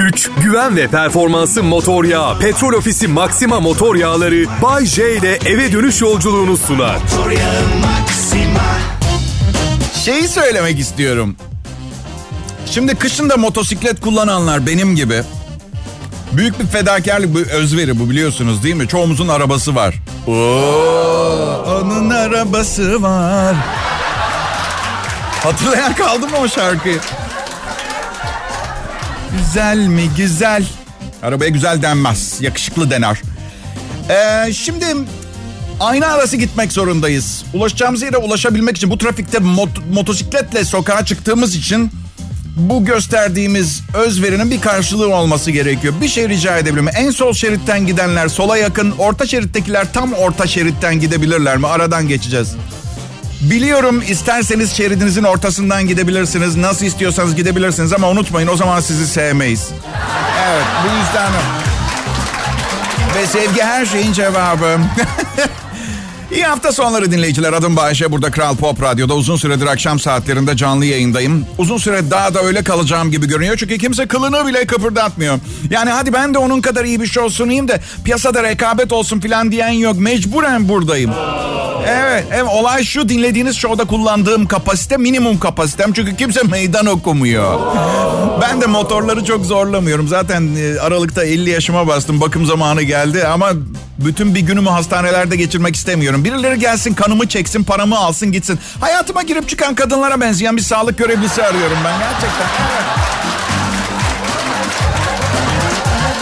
güç, güven ve performansı motor yağı. Petrol Ofisi Maxima motor yağları Bay J ile eve dönüş yolculuğunu sunar. Şeyi söylemek istiyorum. Şimdi kışın da motosiklet kullananlar benim gibi büyük bir fedakarlık, bir özveri bu biliyorsunuz değil mi? Çoğumuzun arabası var. Oo, onun arabası var. Hatırlayan kaldı mı o şarkıyı? Güzel mi güzel? Arabaya güzel denmez. Yakışıklı dener. Ee, şimdi ayna arası gitmek zorundayız. Ulaşacağımız yere ulaşabilmek için bu trafikte mot- motosikletle sokağa çıktığımız için bu gösterdiğimiz özverinin bir karşılığı olması gerekiyor. Bir şey rica edebilir mi? En sol şeritten gidenler sola yakın, orta şerittekiler tam orta şeritten gidebilirler mi? Aradan geçeceğiz. Biliyorum isterseniz şeridinizin ortasından gidebilirsiniz. Nasıl istiyorsanız gidebilirsiniz ama unutmayın o zaman sizi sevmeyiz. Evet bu yüzden... Ve sevgi her şeyin cevabı. İyi hafta sonları dinleyiciler. Adım Bayşe. Burada Kral Pop Radyo'da uzun süredir akşam saatlerinde canlı yayındayım. Uzun süre daha da öyle kalacağım gibi görünüyor. Çünkü kimse kılını bile kıpırdatmıyor. Yani hadi ben de onun kadar iyi bir şey sunayım da piyasada rekabet olsun falan diyen yok. Mecburen buradayım. Evet, evet olay şu dinlediğiniz şovda kullandığım kapasite minimum kapasitem. Çünkü kimse meydan okumuyor. Ben de motorları çok zorlamıyorum. Zaten e, Aralık'ta 50 yaşıma bastım. Bakım zamanı geldi ama bütün bir günümü hastanelerde geçirmek istemiyorum. Birileri gelsin kanımı çeksin, paramı alsın gitsin. Hayatıma girip çıkan kadınlara benzeyen bir sağlık görevlisi arıyorum ben gerçekten.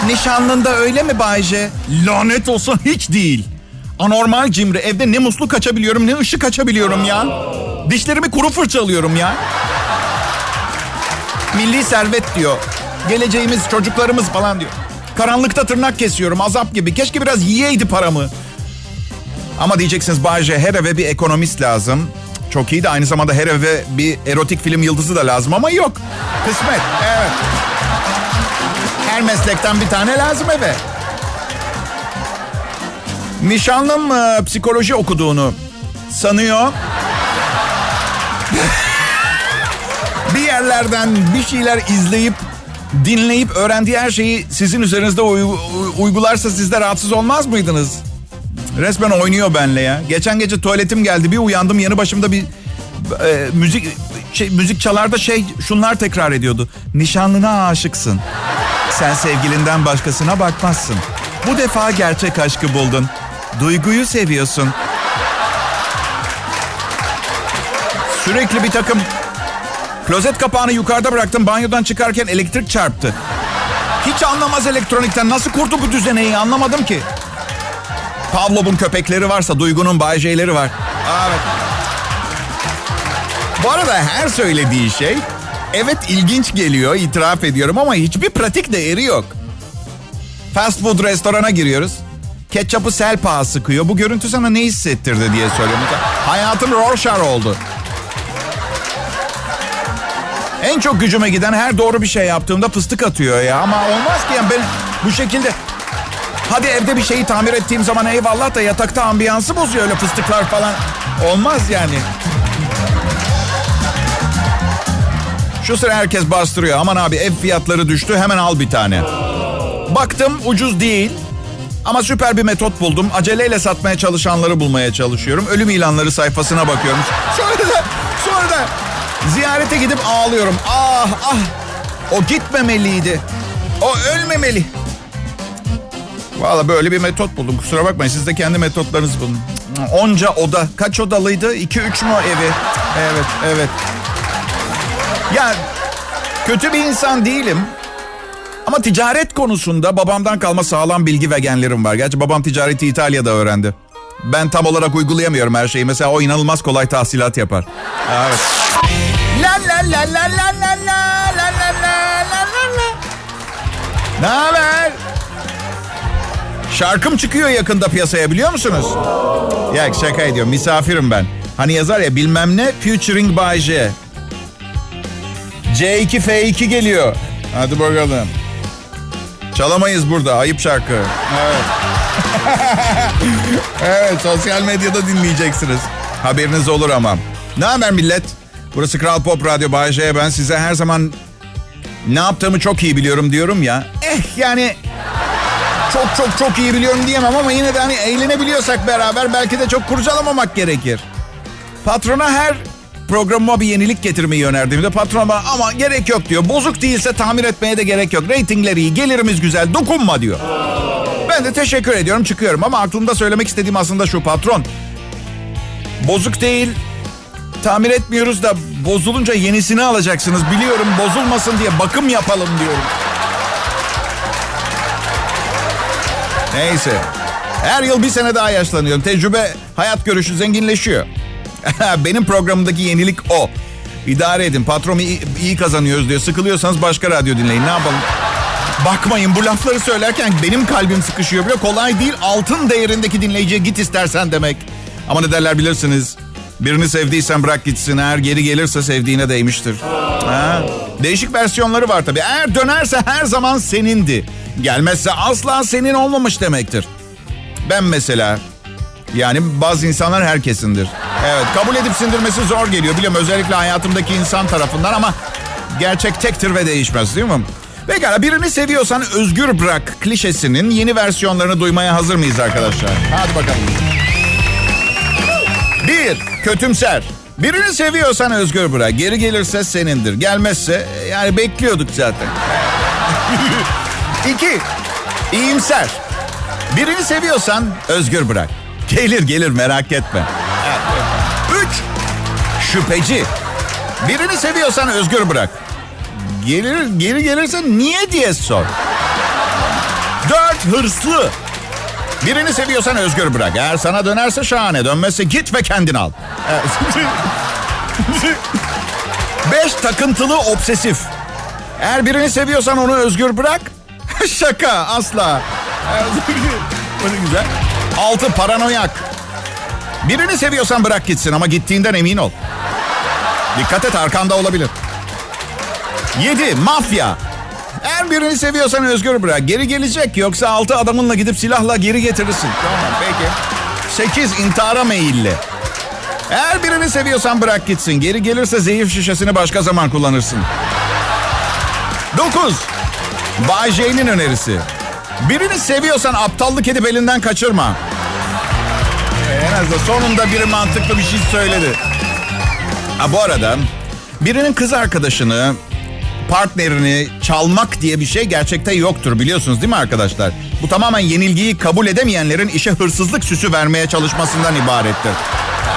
Nişanlında öyle mi Bayce? Lanet olsun hiç değil. Anormal cimri. Evde ne muslu kaçabiliyorum ne ışık açabiliyorum ya. Dişlerimi kuru fırçalıyorum ya. Milli servet diyor. Geleceğimiz çocuklarımız falan diyor. Karanlıkta tırnak kesiyorum azap gibi. Keşke biraz yiyeydi paramı. Ama diyeceksiniz Bayce her eve bir ekonomist lazım. Çok iyi de aynı zamanda her eve bir erotik film yıldızı da lazım ama yok. Kısmet evet. Her meslekten bir tane lazım eve. Nişanlım e, psikoloji okuduğunu sanıyor. bir yerlerden bir şeyler izleyip dinleyip öğrendiği her şeyi sizin üzerinizde uy- uygularsa siz de rahatsız olmaz mıydınız? Resmen oynuyor benle ya. Geçen gece tuvaletim geldi bir uyandım yanı başımda bir e, müzik şey, müzik çalarda şey şunlar tekrar ediyordu. Nişanlına aşıksın. Sen sevgilinden başkasına bakmazsın. Bu defa gerçek aşkı buldun. Duyguyu seviyorsun. Sürekli bir takım klozet kapağını yukarıda bıraktım. Banyodan çıkarken elektrik çarptı. Hiç anlamaz elektronikten. Nasıl kurdu bu düzeneyi anlamadım ki. Pavlov'un köpekleri varsa Duygu'nun bayceleri var. Evet. Bu arada her söylediği şey evet ilginç geliyor itiraf ediyorum ama hiçbir pratik değeri yok. Fast food restorana giriyoruz. Ketçapı Selpa sıkıyor. Bu görüntü sana ne hissettirdi diye soruyorum. Hayatım Rorschach oldu. En çok gücüme giden her doğru bir şey yaptığımda fıstık atıyor ya. Ama olmaz ki yani ben bu şekilde... Hadi evde bir şeyi tamir ettiğim zaman eyvallah da yatakta ambiyansı bozuyor öyle fıstıklar falan. Olmaz yani. Şu sıra herkes bastırıyor. Aman abi ev fiyatları düştü hemen al bir tane. Baktım ucuz değil. Ama süper bir metot buldum. Aceleyle satmaya çalışanları bulmaya çalışıyorum. Ölüm ilanları sayfasına bakıyorum. Da ziyarete gidip ağlıyorum. Ah ah o gitmemeliydi. O ölmemeli. Valla böyle bir metot buldum. Kusura bakmayın siz de kendi metotlarınızı bulun. Onca oda. Kaç odalıydı? 2 üç mü evi? Evet, evet. Ya kötü bir insan değilim. Ama ticaret konusunda babamdan kalma sağlam bilgi ve genlerim var. Gerçi babam ticareti İtalya'da öğrendi. Ben tam olarak uygulayamıyorum her şeyi. Mesela o inanılmaz kolay tahsilat yapar. Evet. La la la la la la la la la la Ne haber? Şarkım çıkıyor yakında piyasaya biliyor musunuz? Ya şaka ediyorum misafirim ben. Hani yazar ya bilmem ne featuring by J. C2 F2 geliyor. Hadi bakalım. Çalamayız burada. Ayıp şarkı. Evet. evet sosyal medyada dinleyeceksiniz. Haberiniz olur ama. Ne haber millet? Burası Kral Pop Radyo Bay. Ben size her zaman ne yaptığımı çok iyi biliyorum diyorum ya. Eh yani çok çok çok iyi biliyorum diyemem ama yine de hani eğlenebiliyorsak beraber belki de çok kurcalamamak gerekir. Patrona her programıma bir yenilik getirmeyi önerdiğimde patron bana ama gerek yok diyor. Bozuk değilse tamir etmeye de gerek yok. Ratingler iyi, gelirimiz güzel, dokunma diyor. Ben de teşekkür ediyorum çıkıyorum ama aklımda söylemek istediğim aslında şu patron. Bozuk değil, tamir etmiyoruz da bozulunca yenisini alacaksınız. Biliyorum bozulmasın diye bakım yapalım diyorum. Neyse. Her yıl bir sene daha yaşlanıyorum. Tecrübe, hayat görüşü zenginleşiyor. Benim programımdaki yenilik o. İdare edin. Patron iyi, iyi kazanıyoruz diyor. Sıkılıyorsanız başka radyo dinleyin. Ne yapalım? Bakmayın bu lafları söylerken benim kalbim sıkışıyor. Böyle kolay değil. Altın değerindeki dinleyiciye git istersen demek. Ama ne derler bilirsiniz. Birini sevdiysen bırak gitsin. Eğer geri gelirse sevdiğine değmiştir. Ha? Değişik versiyonları var tabii. Eğer dönerse her zaman senindi. Gelmezse asla senin olmamış demektir. Ben mesela yani bazı insanlar herkesindir. Evet kabul edip sindirmesi zor geliyor. Biliyorum özellikle hayatımdaki insan tarafından ama gerçek tektir ve değişmez değil mi? Pekala birini seviyorsan özgür bırak klişesinin yeni versiyonlarını duymaya hazır mıyız arkadaşlar? Hadi bakalım. Bir, kötümser. Birini seviyorsan özgür bırak. Geri gelirse senindir. Gelmezse yani bekliyorduk zaten. İki, iyimser. Birini seviyorsan özgür bırak. Gelir gelir merak etme. Üç, şüpheci. Birini seviyorsan özgür bırak. Gelir, geri gelirse niye diye sor. Dört, hırslı. Birini seviyorsan özgür bırak. Eğer sana dönerse şahane. Dönmezse git ve kendin al. Beş, takıntılı obsesif. Eğer birini seviyorsan onu özgür bırak. Şaka asla. Bu güzel. Altı paranoyak. Birini seviyorsan bırak gitsin ama gittiğinden emin ol. Dikkat et arkanda olabilir. Yedi mafya. Eğer birini seviyorsan özgür bırak. Geri gelecek yoksa altı adamınla gidip silahla geri getirirsin. Tamam peki. Sekiz intihara meyilli. Eğer birini seviyorsan bırak gitsin. Geri gelirse zehir şişesini başka zaman kullanırsın. Dokuz. Bay J'nin önerisi. Birini seviyorsan aptallık edip elinden kaçırma. En azından sonunda biri mantıklı bir şey söyledi. Ha, bu arada birinin kız arkadaşını, partnerini çalmak diye bir şey gerçekte yoktur biliyorsunuz değil mi arkadaşlar? Bu tamamen yenilgiyi kabul edemeyenlerin işe hırsızlık süsü vermeye çalışmasından ibarettir.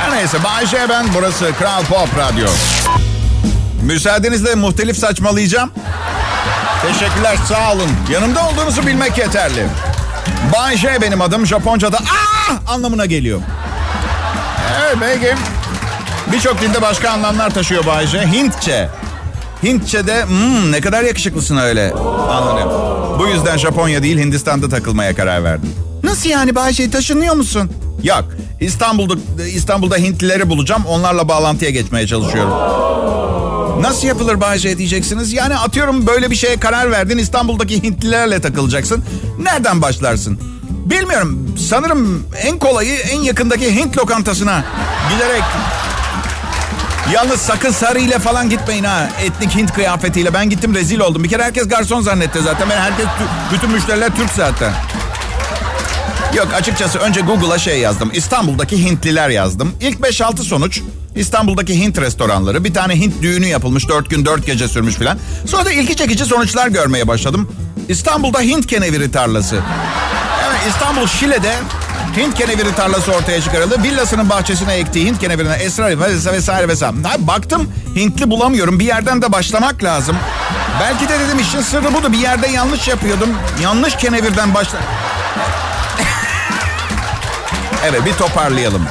Her neyse Bayşe ben burası Kral Pop Radyo. Müsaadenizle muhtelif saçmalayacağım. Teşekkürler sağ olun. Yanımda olduğunuzu bilmek yeterli. Bay J benim adım. Japonca'da ah anlamına geliyor. Evet peki. Birçok dilde başka anlamlar taşıyor Bay J. Hintçe. Hintçe'de hmm, ne kadar yakışıklısın öyle. Anladım. Bu yüzden Japonya değil Hindistan'da takılmaya karar verdim. Nasıl yani J taşınıyor musun? Yok. İstanbul'da İstanbul'da Hintlileri bulacağım. Onlarla bağlantıya geçmeye çalışıyorum. Nasıl yapılır Bayce diyeceksiniz. Yani atıyorum böyle bir şeye karar verdin İstanbul'daki Hintlilerle takılacaksın. Nereden başlarsın? Bilmiyorum. Sanırım en kolayı en yakındaki Hint lokantasına giderek... Yalnız sakın sarı ile falan gitmeyin ha. Etnik Hint kıyafetiyle. Ben gittim rezil oldum. Bir kere herkes garson zannetti zaten. Ben herkes bütün müşteriler Türk zaten. Yok açıkçası önce Google'a şey yazdım. İstanbul'daki Hintliler yazdım. İlk 5-6 sonuç İstanbul'daki Hint restoranları. Bir tane Hint düğünü yapılmış. 4 gün 4 gece sürmüş filan. Sonra da ilgi çekici sonuçlar görmeye başladım. İstanbul'da Hint keneviri tarlası. Evet İstanbul Şile'de Hint keneviri tarlası ortaya çıkarıldı. Villasının bahçesine ektiği Hint kenevirine esrar vesaire vesaire vesaire. Baktım Hintli bulamıyorum. Bir yerden de başlamak lazım. Belki de dedim işin sırrı budur. Bir yerde yanlış yapıyordum. Yanlış kenevirden başla... evet bir toparlayalım.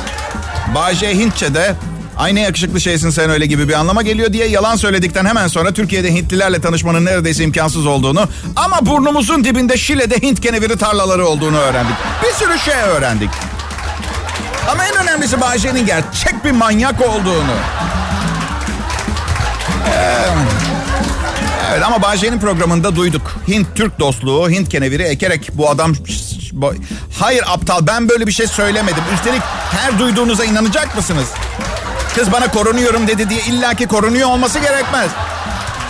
Baje Hintçe'de Ay ne yakışıklı şeysin sen öyle gibi bir anlama geliyor diye yalan söyledikten hemen sonra Türkiye'de Hintlilerle tanışmanın neredeyse imkansız olduğunu ama burnumuzun dibinde Şile'de Hint keneviri tarlaları olduğunu öğrendik. Bir sürü şey öğrendik. Ama en önemlisi Bayce'nin gerçek bir manyak olduğunu. Evet ama Bayce'nin programında duyduk. Hint-Türk dostluğu, Hint keneviri ekerek bu adam... Hayır aptal ben böyle bir şey söylemedim. Üstelik her duyduğunuza inanacak mısınız? Kız bana korunuyorum dedi diye illaki korunuyor olması gerekmez.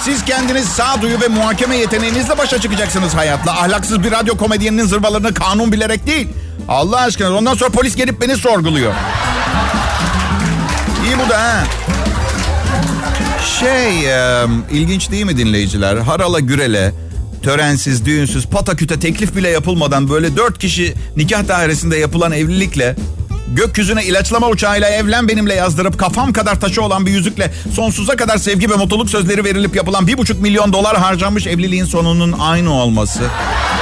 Siz kendiniz sağduyu ve muhakeme yeteneğinizle başa çıkacaksınız hayatla. Ahlaksız bir radyo komedyeninin zırvalarını kanun bilerek değil. Allah aşkına ondan sonra polis gelip beni sorguluyor. İyi bu da ha. Şey e, ilginç değil mi dinleyiciler? Harala gürele törensiz, düğünsüz, pataküte teklif bile yapılmadan böyle dört kişi nikah dairesinde yapılan evlilikle gökyüzüne ilaçlama uçağıyla evlen benimle yazdırıp kafam kadar taşı olan bir yüzükle sonsuza kadar sevgi ve mutluluk sözleri verilip yapılan bir buçuk milyon dolar harcanmış evliliğin sonunun aynı olması.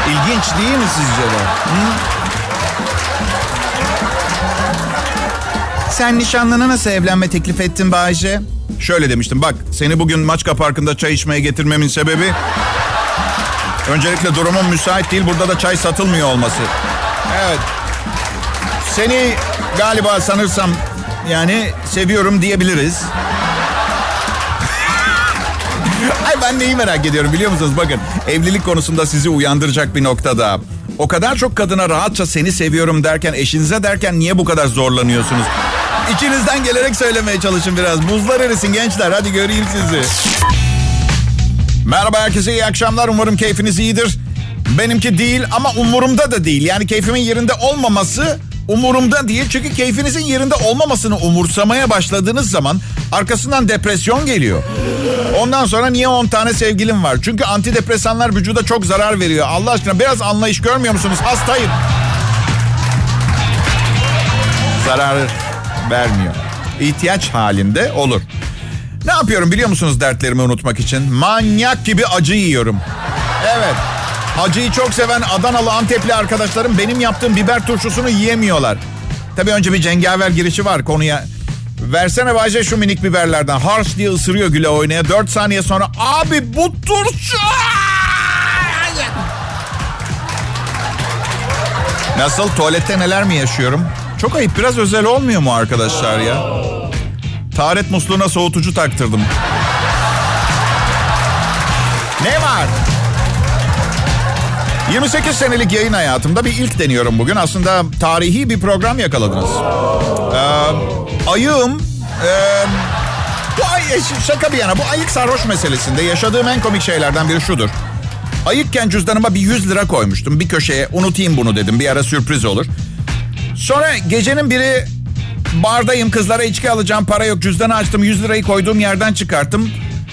İlginç değil mi sizce de? Hı? Sen nişanlına nasıl evlenme teklif ettin Bayce? Şöyle demiştim bak seni bugün Maçka Parkı'nda çay içmeye getirmemin sebebi... Öncelikle durumum müsait değil burada da çay satılmıyor olması. Evet. Seni galiba sanırsam yani seviyorum diyebiliriz. Ay ben neyi merak ediyorum biliyor musunuz? Bakın evlilik konusunda sizi uyandıracak bir noktada. O kadar çok kadına rahatça seni seviyorum derken, eşinize derken niye bu kadar zorlanıyorsunuz? İçinizden gelerek söylemeye çalışın biraz. Buzlar erisin gençler. Hadi göreyim sizi. Merhaba herkese iyi akşamlar. Umarım keyfiniz iyidir. Benimki değil ama umurumda da değil. Yani keyfimin yerinde olmaması umurumda değil. Çünkü keyfinizin yerinde olmamasını umursamaya başladığınız zaman arkasından depresyon geliyor. Ondan sonra niye 10 tane sevgilim var? Çünkü antidepresanlar vücuda çok zarar veriyor. Allah aşkına biraz anlayış görmüyor musunuz? Hastayım. Zarar vermiyor. İhtiyaç halinde olur. Ne yapıyorum biliyor musunuz dertlerimi unutmak için? Manyak gibi acı yiyorum. Evet. Acıyı çok seven Adanalı Antepli arkadaşlarım benim yaptığım biber turşusunu yiyemiyorlar. Tabii önce bir cengaver girişi var konuya. Versene Bayce şu minik biberlerden. Harsh diye ısırıyor güle oynaya. Dört saniye sonra abi bu turşu. Nasıl tuvalette neler mi yaşıyorum? Çok ayıp biraz özel olmuyor mu arkadaşlar ya? Taharet musluğuna soğutucu taktırdım. Ne var? 28 senelik yayın hayatımda bir ilk deniyorum bugün. Aslında tarihi bir program yakaladınız. Ee, ayığım... E, bu ay, şaka bir yana bu ayık sarhoş meselesinde yaşadığım en komik şeylerden biri şudur. Ayıkken cüzdanıma bir 100 lira koymuştum bir köşeye. Unutayım bunu dedim bir ara sürpriz olur. Sonra gecenin biri bardayım kızlara içki alacağım para yok cüzdanı açtım 100 lirayı koyduğum yerden çıkarttım.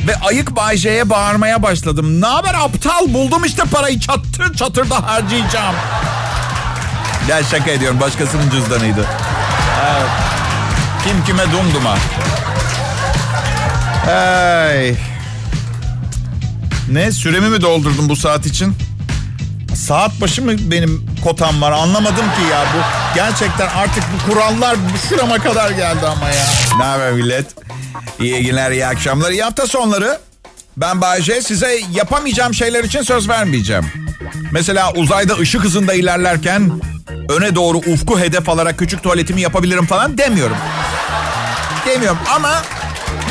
Ve ayık Bayce'ye bağırmaya başladım. Ne haber aptal buldum işte parayı çatır çatır da harcayacağım. Ya şaka ediyorum başkasının cüzdanıydı. Evet. Kim kime dumduma. Ay. Ne süremi mi doldurdum bu saat için? Saat başı mı benim kotam var anlamadım ki ya bu. Gerçekten artık bu kurallar şurama kadar geldi ama ya. Ne haber millet? İyi günler, iyi akşamlar, iyi hafta sonları. Ben Bayce size yapamayacağım şeyler için söz vermeyeceğim. Mesela uzayda ışık hızında ilerlerken öne doğru ufku hedef alarak küçük tuvaletimi yapabilirim falan demiyorum. Demiyorum ama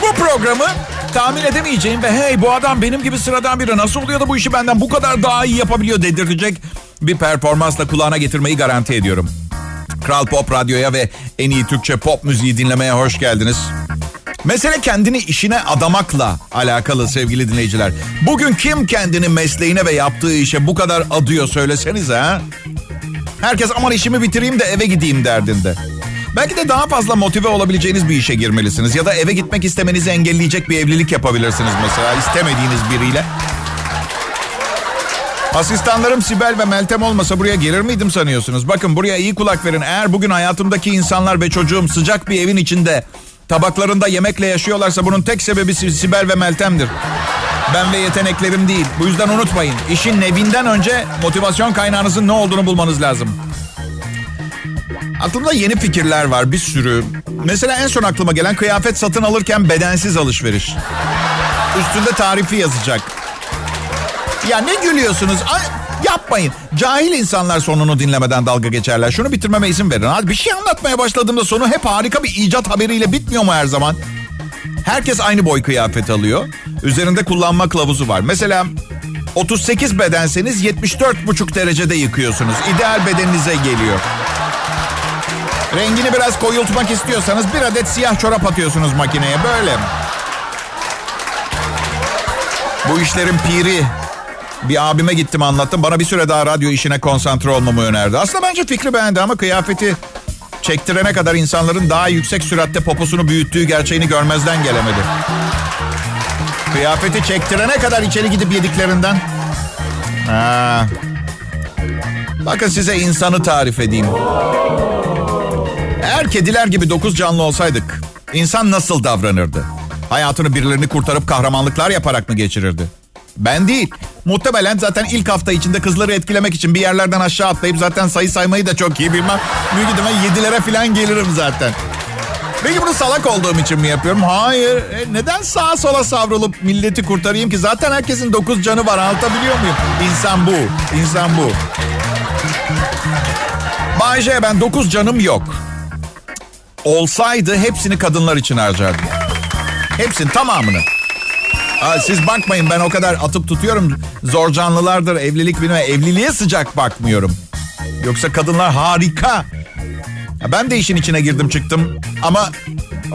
bu programı tahmin edemeyeceğim ve hey bu adam benim gibi sıradan biri nasıl oluyor da bu işi benden bu kadar daha iyi yapabiliyor dedirtecek bir performansla kulağına getirmeyi garanti ediyorum. Kral Pop Radyo'ya ve en iyi Türkçe pop müziği dinlemeye hoş geldiniz. Mesele kendini işine adamakla alakalı sevgili dinleyiciler. Bugün kim kendini mesleğine ve yaptığı işe bu kadar adıyor söylesenize ha? Herkes aman işimi bitireyim de eve gideyim derdinde. Belki de daha fazla motive olabileceğiniz bir işe girmelisiniz. Ya da eve gitmek istemenizi engelleyecek bir evlilik yapabilirsiniz mesela istemediğiniz biriyle. Asistanlarım Sibel ve Meltem olmasa buraya gelir miydim sanıyorsunuz? Bakın buraya iyi kulak verin. Eğer bugün hayatımdaki insanlar ve çocuğum sıcak bir evin içinde tabaklarında yemekle yaşıyorlarsa bunun tek sebebi Sibel ve Meltem'dir. Ben ve yeteneklerim değil. Bu yüzden unutmayın. İşin nevinden önce motivasyon kaynağınızın ne olduğunu bulmanız lazım. Aklımda yeni fikirler var bir sürü. Mesela en son aklıma gelen kıyafet satın alırken bedensiz alışveriş. Üstünde tarifi yazacak. Ya ne gülüyorsunuz? Ay, yapmayın. Cahil insanlar sonunu dinlemeden dalga geçerler. Şunu bitirmeme izin verin. Hadi bir şey anlatmaya başladığımda sonu hep harika bir icat haberiyle bitmiyor mu her zaman? Herkes aynı boy kıyafet alıyor. Üzerinde kullanma kılavuzu var. Mesela 38 bedenseniz 74,5 derecede yıkıyorsunuz. İdeal bedeninize geliyor. Rengini biraz koyultmak istiyorsanız bir adet siyah çorap atıyorsunuz makineye. Böyle. Bu işlerin piri. Bir abime gittim anlattım. Bana bir süre daha radyo işine konsantre olmamı önerdi. Aslında bence fikri beğendi ama kıyafeti çektirene kadar insanların daha yüksek süratte poposunu büyüttüğü gerçeğini görmezden gelemedi. Kıyafeti çektirene kadar içeri gidip yediklerinden. Ha. Bakın size insanı tarif edeyim. Eğer kediler gibi dokuz canlı olsaydık, insan nasıl davranırdı? Hayatını birilerini kurtarıp kahramanlıklar yaparak mı geçirirdi? Ben değil. Muhtemelen zaten ilk hafta içinde kızları etkilemek için bir yerlerden aşağı atlayıp zaten sayı saymayı da çok iyi bilmem. Büyük ihtimal yedilere falan gelirim zaten. Peki bunu salak olduğum için mi yapıyorum? Hayır. E, neden sağa sola savrulup milleti kurtarayım ki? Zaten herkesin dokuz canı var. Anlatabiliyor muyum? İnsan bu. İnsan bu. Bayce ben dokuz canım yok. Olsaydı hepsini kadınlar için harcardım. Hepsinin tamamını. Aa, siz bakmayın ben o kadar atıp tutuyorum. Zor canlılardır evlilik bilmem. Evliliğe sıcak bakmıyorum. Yoksa kadınlar harika. Ben de işin içine girdim çıktım. Ama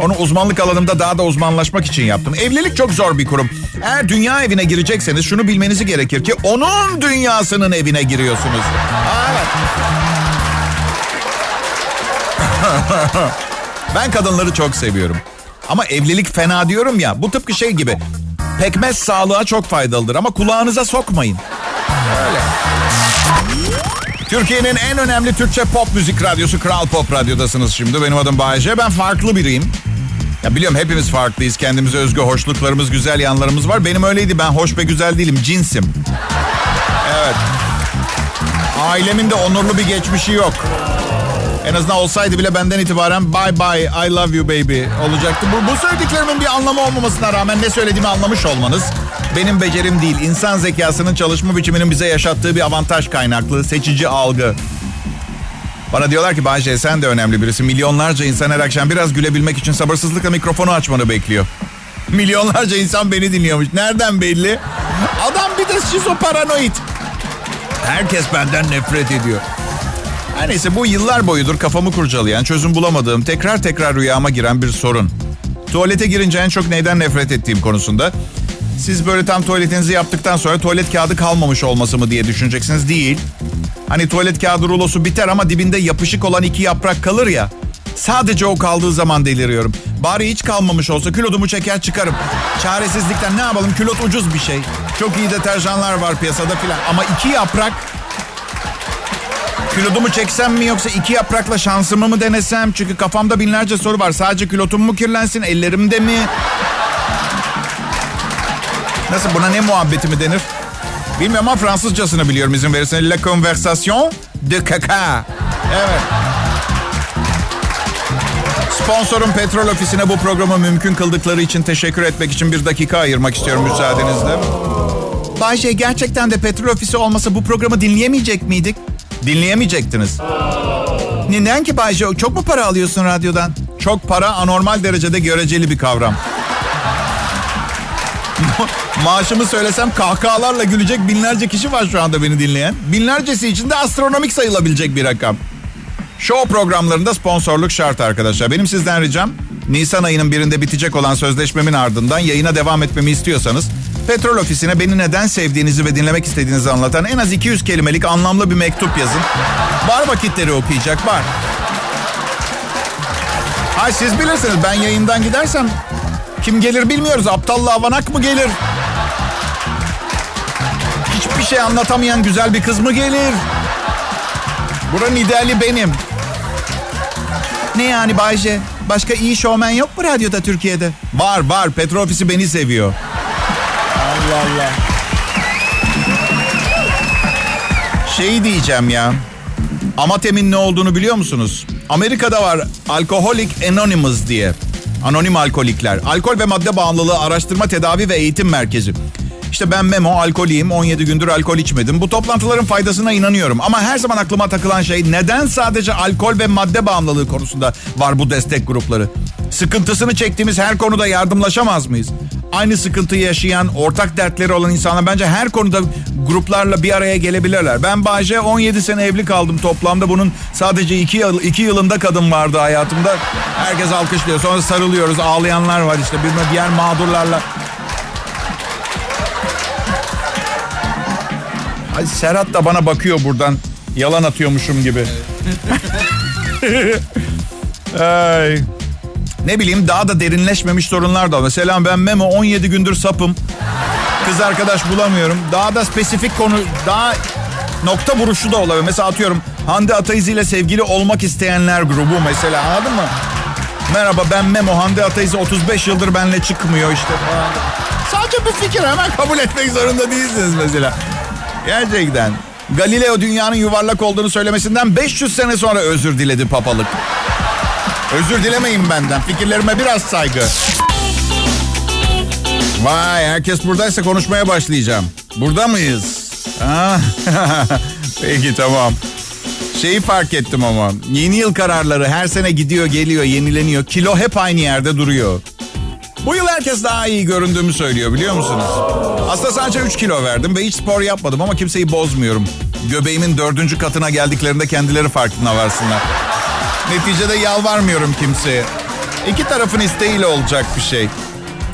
onu uzmanlık alanımda daha da uzmanlaşmak için yaptım. Evlilik çok zor bir kurum. Eğer dünya evine girecekseniz şunu bilmeniz gerekir ki onun dünyasının evine giriyorsunuz. Ben kadınları çok seviyorum. Ama evlilik fena diyorum ya. Bu tıpkı şey gibi. Pekmez sağlığa çok faydalıdır ama kulağınıza sokmayın. Öyle. Türkiye'nin en önemli Türkçe pop müzik radyosu Kral Pop Radyo'dasınız şimdi. Benim adım Bayece. Ben farklı biriyim. Ya biliyorum hepimiz farklıyız. Kendimize özgü hoşluklarımız, güzel yanlarımız var. Benim öyleydi. Ben hoş ve güzel değilim. Cinsim. Evet. Ailemin de onurlu bir geçmişi yok. En azından olsaydı bile benden itibaren bye bye I love you baby olacaktı. Bu, bu söylediklerimin bir anlamı olmamasına rağmen ne söylediğimi anlamış olmanız benim becerim değil. İnsan zekasının çalışma biçiminin bize yaşattığı bir avantaj kaynaklı seçici algı. Bana diyorlar ki Bayce sen de önemli birisi. Milyonlarca insan her akşam biraz gülebilmek için sabırsızlıkla mikrofonu açmanı bekliyor. Milyonlarca insan beni dinliyormuş. Nereden belli? Adam bir de şizoparanoid. Herkes benden nefret ediyor. Her neyse bu yıllar boyudur kafamı kurcalayan, çözüm bulamadığım, tekrar tekrar rüyama giren bir sorun. Tuvalete girince en çok neyden nefret ettiğim konusunda. Siz böyle tam tuvaletinizi yaptıktan sonra tuvalet kağıdı kalmamış olması mı diye düşüneceksiniz. Değil. Hani tuvalet kağıdı rulosu biter ama dibinde yapışık olan iki yaprak kalır ya. Sadece o kaldığı zaman deliriyorum. Bari hiç kalmamış olsa kilodumu çeker çıkarım. Çaresizlikten ne yapalım külot ucuz bir şey. Çok iyi deterjanlar var piyasada filan. Ama iki yaprak Kilodumu çeksem mi yoksa iki yaprakla şansımı mı denesem? Çünkü kafamda binlerce soru var. Sadece kilotum mu kirlensin, ellerimde mi? Nasıl buna ne muhabbeti mi denir? Bilmiyorum ama Fransızcasını biliyorum izin verirseniz. La conversation de caca. Evet. Sponsorum Petrol Ofisi'ne bu programı mümkün kıldıkları için teşekkür etmek için bir dakika ayırmak istiyorum müsaadenizle. Bayşe gerçekten de Petrol Ofisi olmasa bu programı dinleyemeyecek miydik? Dinleyemeyecektiniz. Neden ki Bayce? Çok mu para alıyorsun radyodan? Çok para anormal derecede göreceli bir kavram. Maaşımı söylesem kahkahalarla gülecek binlerce kişi var şu anda beni dinleyen. Binlercesi için de astronomik sayılabilecek bir rakam. Show programlarında sponsorluk şart arkadaşlar. Benim sizden ricam Nisan ayının birinde bitecek olan sözleşmemin ardından yayına devam etmemi istiyorsanız Petrol ofisine beni neden sevdiğinizi ve dinlemek istediğinizi anlatan en az 200 kelimelik anlamlı bir mektup yazın. Var vakitleri okuyacak var. Hay siz bilirsiniz ben yayından gidersem kim gelir bilmiyoruz. Aptalla avanak mı gelir? Hiçbir şey anlatamayan güzel bir kız mı gelir? Buranın ideali benim. Ne yani Bayce? Başka iyi şovmen yok mu radyoda Türkiye'de? Var var. Petrol ofisi beni seviyor. Allah Allah. Şey diyeceğim ya. Amatem'in ne olduğunu biliyor musunuz? Amerika'da var Alcoholic Anonymous diye. Anonim alkolikler. Alkol ve madde bağımlılığı araştırma, tedavi ve eğitim merkezi. İşte ben Memo, alkoliyim. 17 gündür alkol içmedim. Bu toplantıların faydasına inanıyorum. Ama her zaman aklıma takılan şey neden sadece alkol ve madde bağımlılığı konusunda var bu destek grupları? Sıkıntısını çektiğimiz her konuda yardımlaşamaz mıyız? Aynı sıkıntıyı yaşayan, ortak dertleri olan insanlar bence her konuda gruplarla bir araya gelebilirler. Ben Bayce 17 sene evli kaldım toplamda. Bunun sadece 2 yıl, iki yılında kadın vardı hayatımda. Herkes alkışlıyor. Sonra sarılıyoruz. Ağlayanlar var işte. Bir diğer mağdurlarla Ay Serhat da bana bakıyor buradan. Yalan atıyormuşum gibi. Ay. Ne bileyim daha da derinleşmemiş sorunlar da. Mesela ben Memo 17 gündür sapım. Kız arkadaş bulamıyorum. Daha da spesifik konu, daha nokta vuruşu da olabilir. Mesela atıyorum Hande Ataizi ile sevgili olmak isteyenler grubu mesela anladın mı? Merhaba ben Memo. Hande Ataizi 35 yıldır benle çıkmıyor işte. Sadece bu fikir hemen kabul etmek zorunda değilsiniz mesela. Gerçekten. Galileo dünyanın yuvarlak olduğunu söylemesinden 500 sene sonra özür diledi papalık. Özür dilemeyin benden. Fikirlerime biraz saygı. Vay herkes buradaysa konuşmaya başlayacağım. Burada mıyız? Peki tamam. Şeyi fark ettim ama. Yeni yıl kararları her sene gidiyor geliyor yenileniyor. Kilo hep aynı yerde duruyor. Bu yıl herkes daha iyi göründüğümü söylüyor biliyor musunuz? Aslında sadece 3 kilo verdim ve hiç spor yapmadım ama kimseyi bozmuyorum. Göbeğimin dördüncü katına geldiklerinde kendileri farkına varsınlar. Neticede yalvarmıyorum kimseye. İki tarafın isteğiyle olacak bir şey.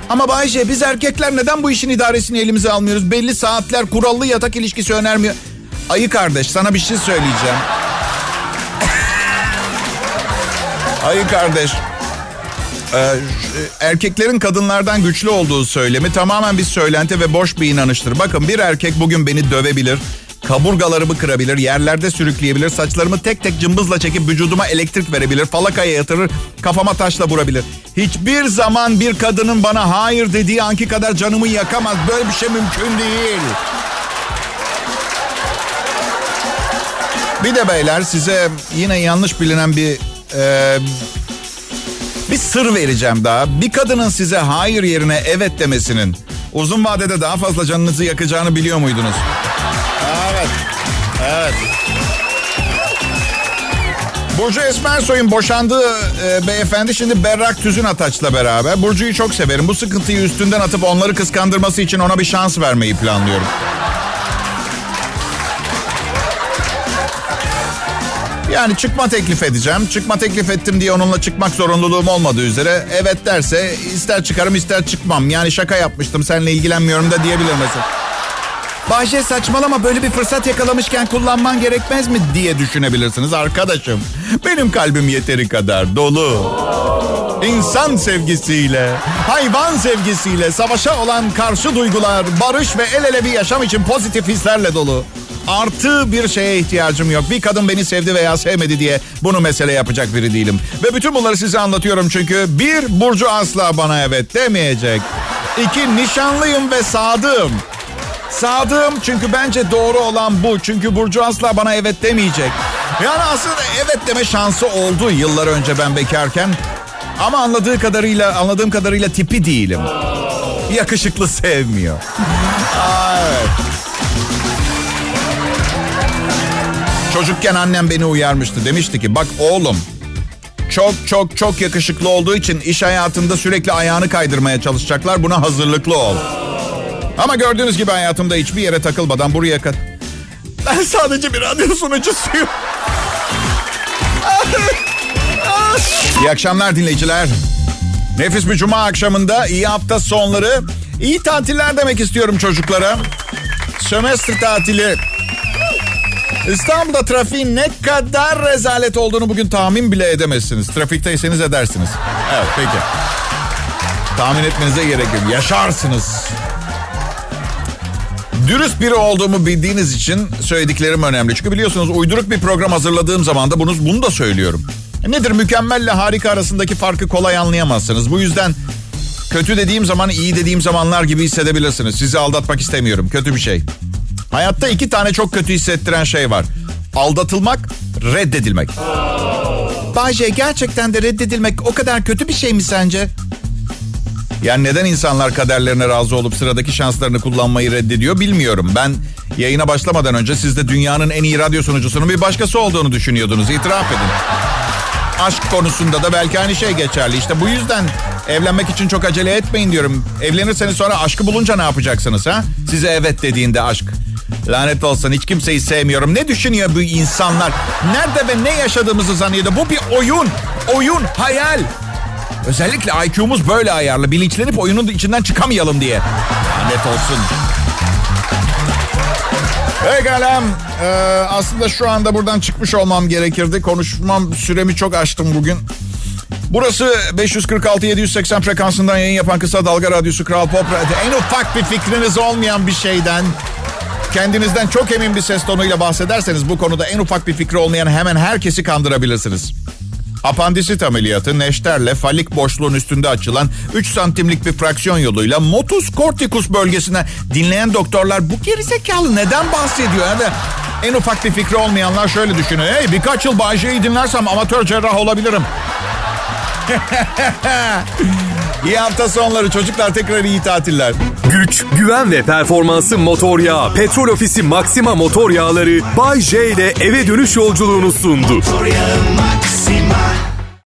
Ama Bayce biz erkekler neden bu işin idaresini elimize almıyoruz? Belli saatler kurallı yatak ilişkisi önermiyor. Ayı kardeş sana bir şey söyleyeceğim. Ayı kardeş. Ee, erkeklerin kadınlardan güçlü olduğu söylemi tamamen bir söylenti ve boş bir inanıştır. Bakın bir erkek bugün beni dövebilir, kaburgalarımı kırabilir, yerlerde sürükleyebilir, saçlarımı tek tek cımbızla çekip vücuduma elektrik verebilir, falakaya yatırır, kafama taşla vurabilir. Hiçbir zaman bir kadının bana hayır dediği anki kadar canımı yakamaz. Böyle bir şey mümkün değil. Bir de beyler size yine yanlış bilinen bir e, bir sır vereceğim daha. Bir kadının size hayır yerine evet demesinin uzun vadede daha fazla canınızı yakacağını biliyor muydunuz? Evet. Burcu Esmersoy'un boşandığı e, beyefendi şimdi Berrak Tüzün Ataç'la beraber. Burcu'yu çok severim. Bu sıkıntıyı üstünden atıp onları kıskandırması için ona bir şans vermeyi planlıyorum. Yani çıkma teklif edeceğim. Çıkma teklif ettim diye onunla çıkmak zorunluluğum olmadığı üzere evet derse ister çıkarım ister çıkmam. Yani şaka yapmıştım seninle ilgilenmiyorum da diyebilir mesela. Bahçe saçmalama böyle bir fırsat yakalamışken kullanman gerekmez mi diye düşünebilirsiniz arkadaşım. Benim kalbim yeteri kadar dolu. İnsan sevgisiyle, hayvan sevgisiyle savaşa olan karşı duygular, barış ve el ele bir yaşam için pozitif hislerle dolu. Artı bir şeye ihtiyacım yok. Bir kadın beni sevdi veya sevmedi diye bunu mesele yapacak biri değilim. Ve bütün bunları size anlatıyorum çünkü bir, Burcu asla bana evet demeyecek. İki, nişanlıyım ve sadığım. Sadığım çünkü bence doğru olan bu. Çünkü Burcu asla bana evet demeyecek. Yani aslında evet deme şansı oldu yıllar önce ben bekarken. Ama anladığı kadarıyla, anladığım kadarıyla tipi değilim. Yakışıklı sevmiyor. Aa, evet. Çocukken annem beni uyarmıştı. Demişti ki bak oğlum çok çok çok yakışıklı olduğu için iş hayatında sürekli ayağını kaydırmaya çalışacaklar. Buna hazırlıklı ol. Ama gördüğünüz gibi hayatımda hiçbir yere takılmadan buraya kadar... Ben sadece bir radyo sunucusuyum. İyi akşamlar dinleyiciler. Nefis bir cuma akşamında iyi hafta sonları. iyi tatiller demek istiyorum çocuklara. Sömestr tatili. İstanbul'da trafiğin ne kadar rezalet olduğunu bugün tahmin bile edemezsiniz. Trafikteyseniz edersiniz. Evet peki. Tahmin etmenize gerek yok. Yaşarsınız. Dürüst biri olduğumu bildiğiniz için söylediklerim önemli. Çünkü biliyorsunuz uyduruk bir program hazırladığım zaman da bunu, bunu da söylüyorum. Nedir mükemmelle harika arasındaki farkı kolay anlayamazsınız. Bu yüzden kötü dediğim zaman iyi dediğim zamanlar gibi hissedebilirsiniz. Sizi aldatmak istemiyorum. Kötü bir şey. Hayatta iki tane çok kötü hissettiren şey var. Aldatılmak, reddedilmek. Bayce gerçekten de reddedilmek o kadar kötü bir şey mi sence? Yani neden insanlar kaderlerine razı olup sıradaki şanslarını kullanmayı reddediyor bilmiyorum. Ben yayına başlamadan önce siz de dünyanın en iyi radyo sunucusunun bir başkası olduğunu düşünüyordunuz. İtiraf edin. Aşk konusunda da belki aynı şey geçerli. İşte bu yüzden evlenmek için çok acele etmeyin diyorum. Evlenirseniz sonra aşkı bulunca ne yapacaksınız ha? Size evet dediğinde aşk. Lanet olsun hiç kimseyi sevmiyorum. Ne düşünüyor bu insanlar? Nerede ve ne yaşadığımızı zannediyor? Bu bir oyun. Oyun, hayal. Özellikle IQ'muz böyle ayarlı. Bilinçlenip oyunun içinden çıkamayalım diye. Lanet olsun. Pekala. Ee, aslında şu anda buradan çıkmış olmam gerekirdi. Konuşmam süremi çok açtım bugün. Burası 546-780 frekansından yayın yapan kısa dalga radyosu Kral Pop Radyo. En ufak bir fikriniz olmayan bir şeyden kendinizden çok emin bir ses tonuyla bahsederseniz bu konuda en ufak bir fikri olmayan hemen herkesi kandırabilirsiniz. Apandisit ameliyatı neşterle falik boşluğun üstünde açılan 3 santimlik bir fraksiyon yoluyla motus corticus bölgesine dinleyen doktorlar bu gerizekalı neden bahsediyor? Yani en ufak bir fikri olmayanlar şöyle düşünüyor. Hey birkaç yıl Bayce'yi dinlersem amatör cerrah olabilirim. iyi hafta sonları çocuklar tekrar iyi tatiller. Güç, güven ve performansı motor yağı. Petrol Ofisi Maxima motor yağları Bay J ile eve dönüş yolculuğunu sundu. Motor yağı Maxima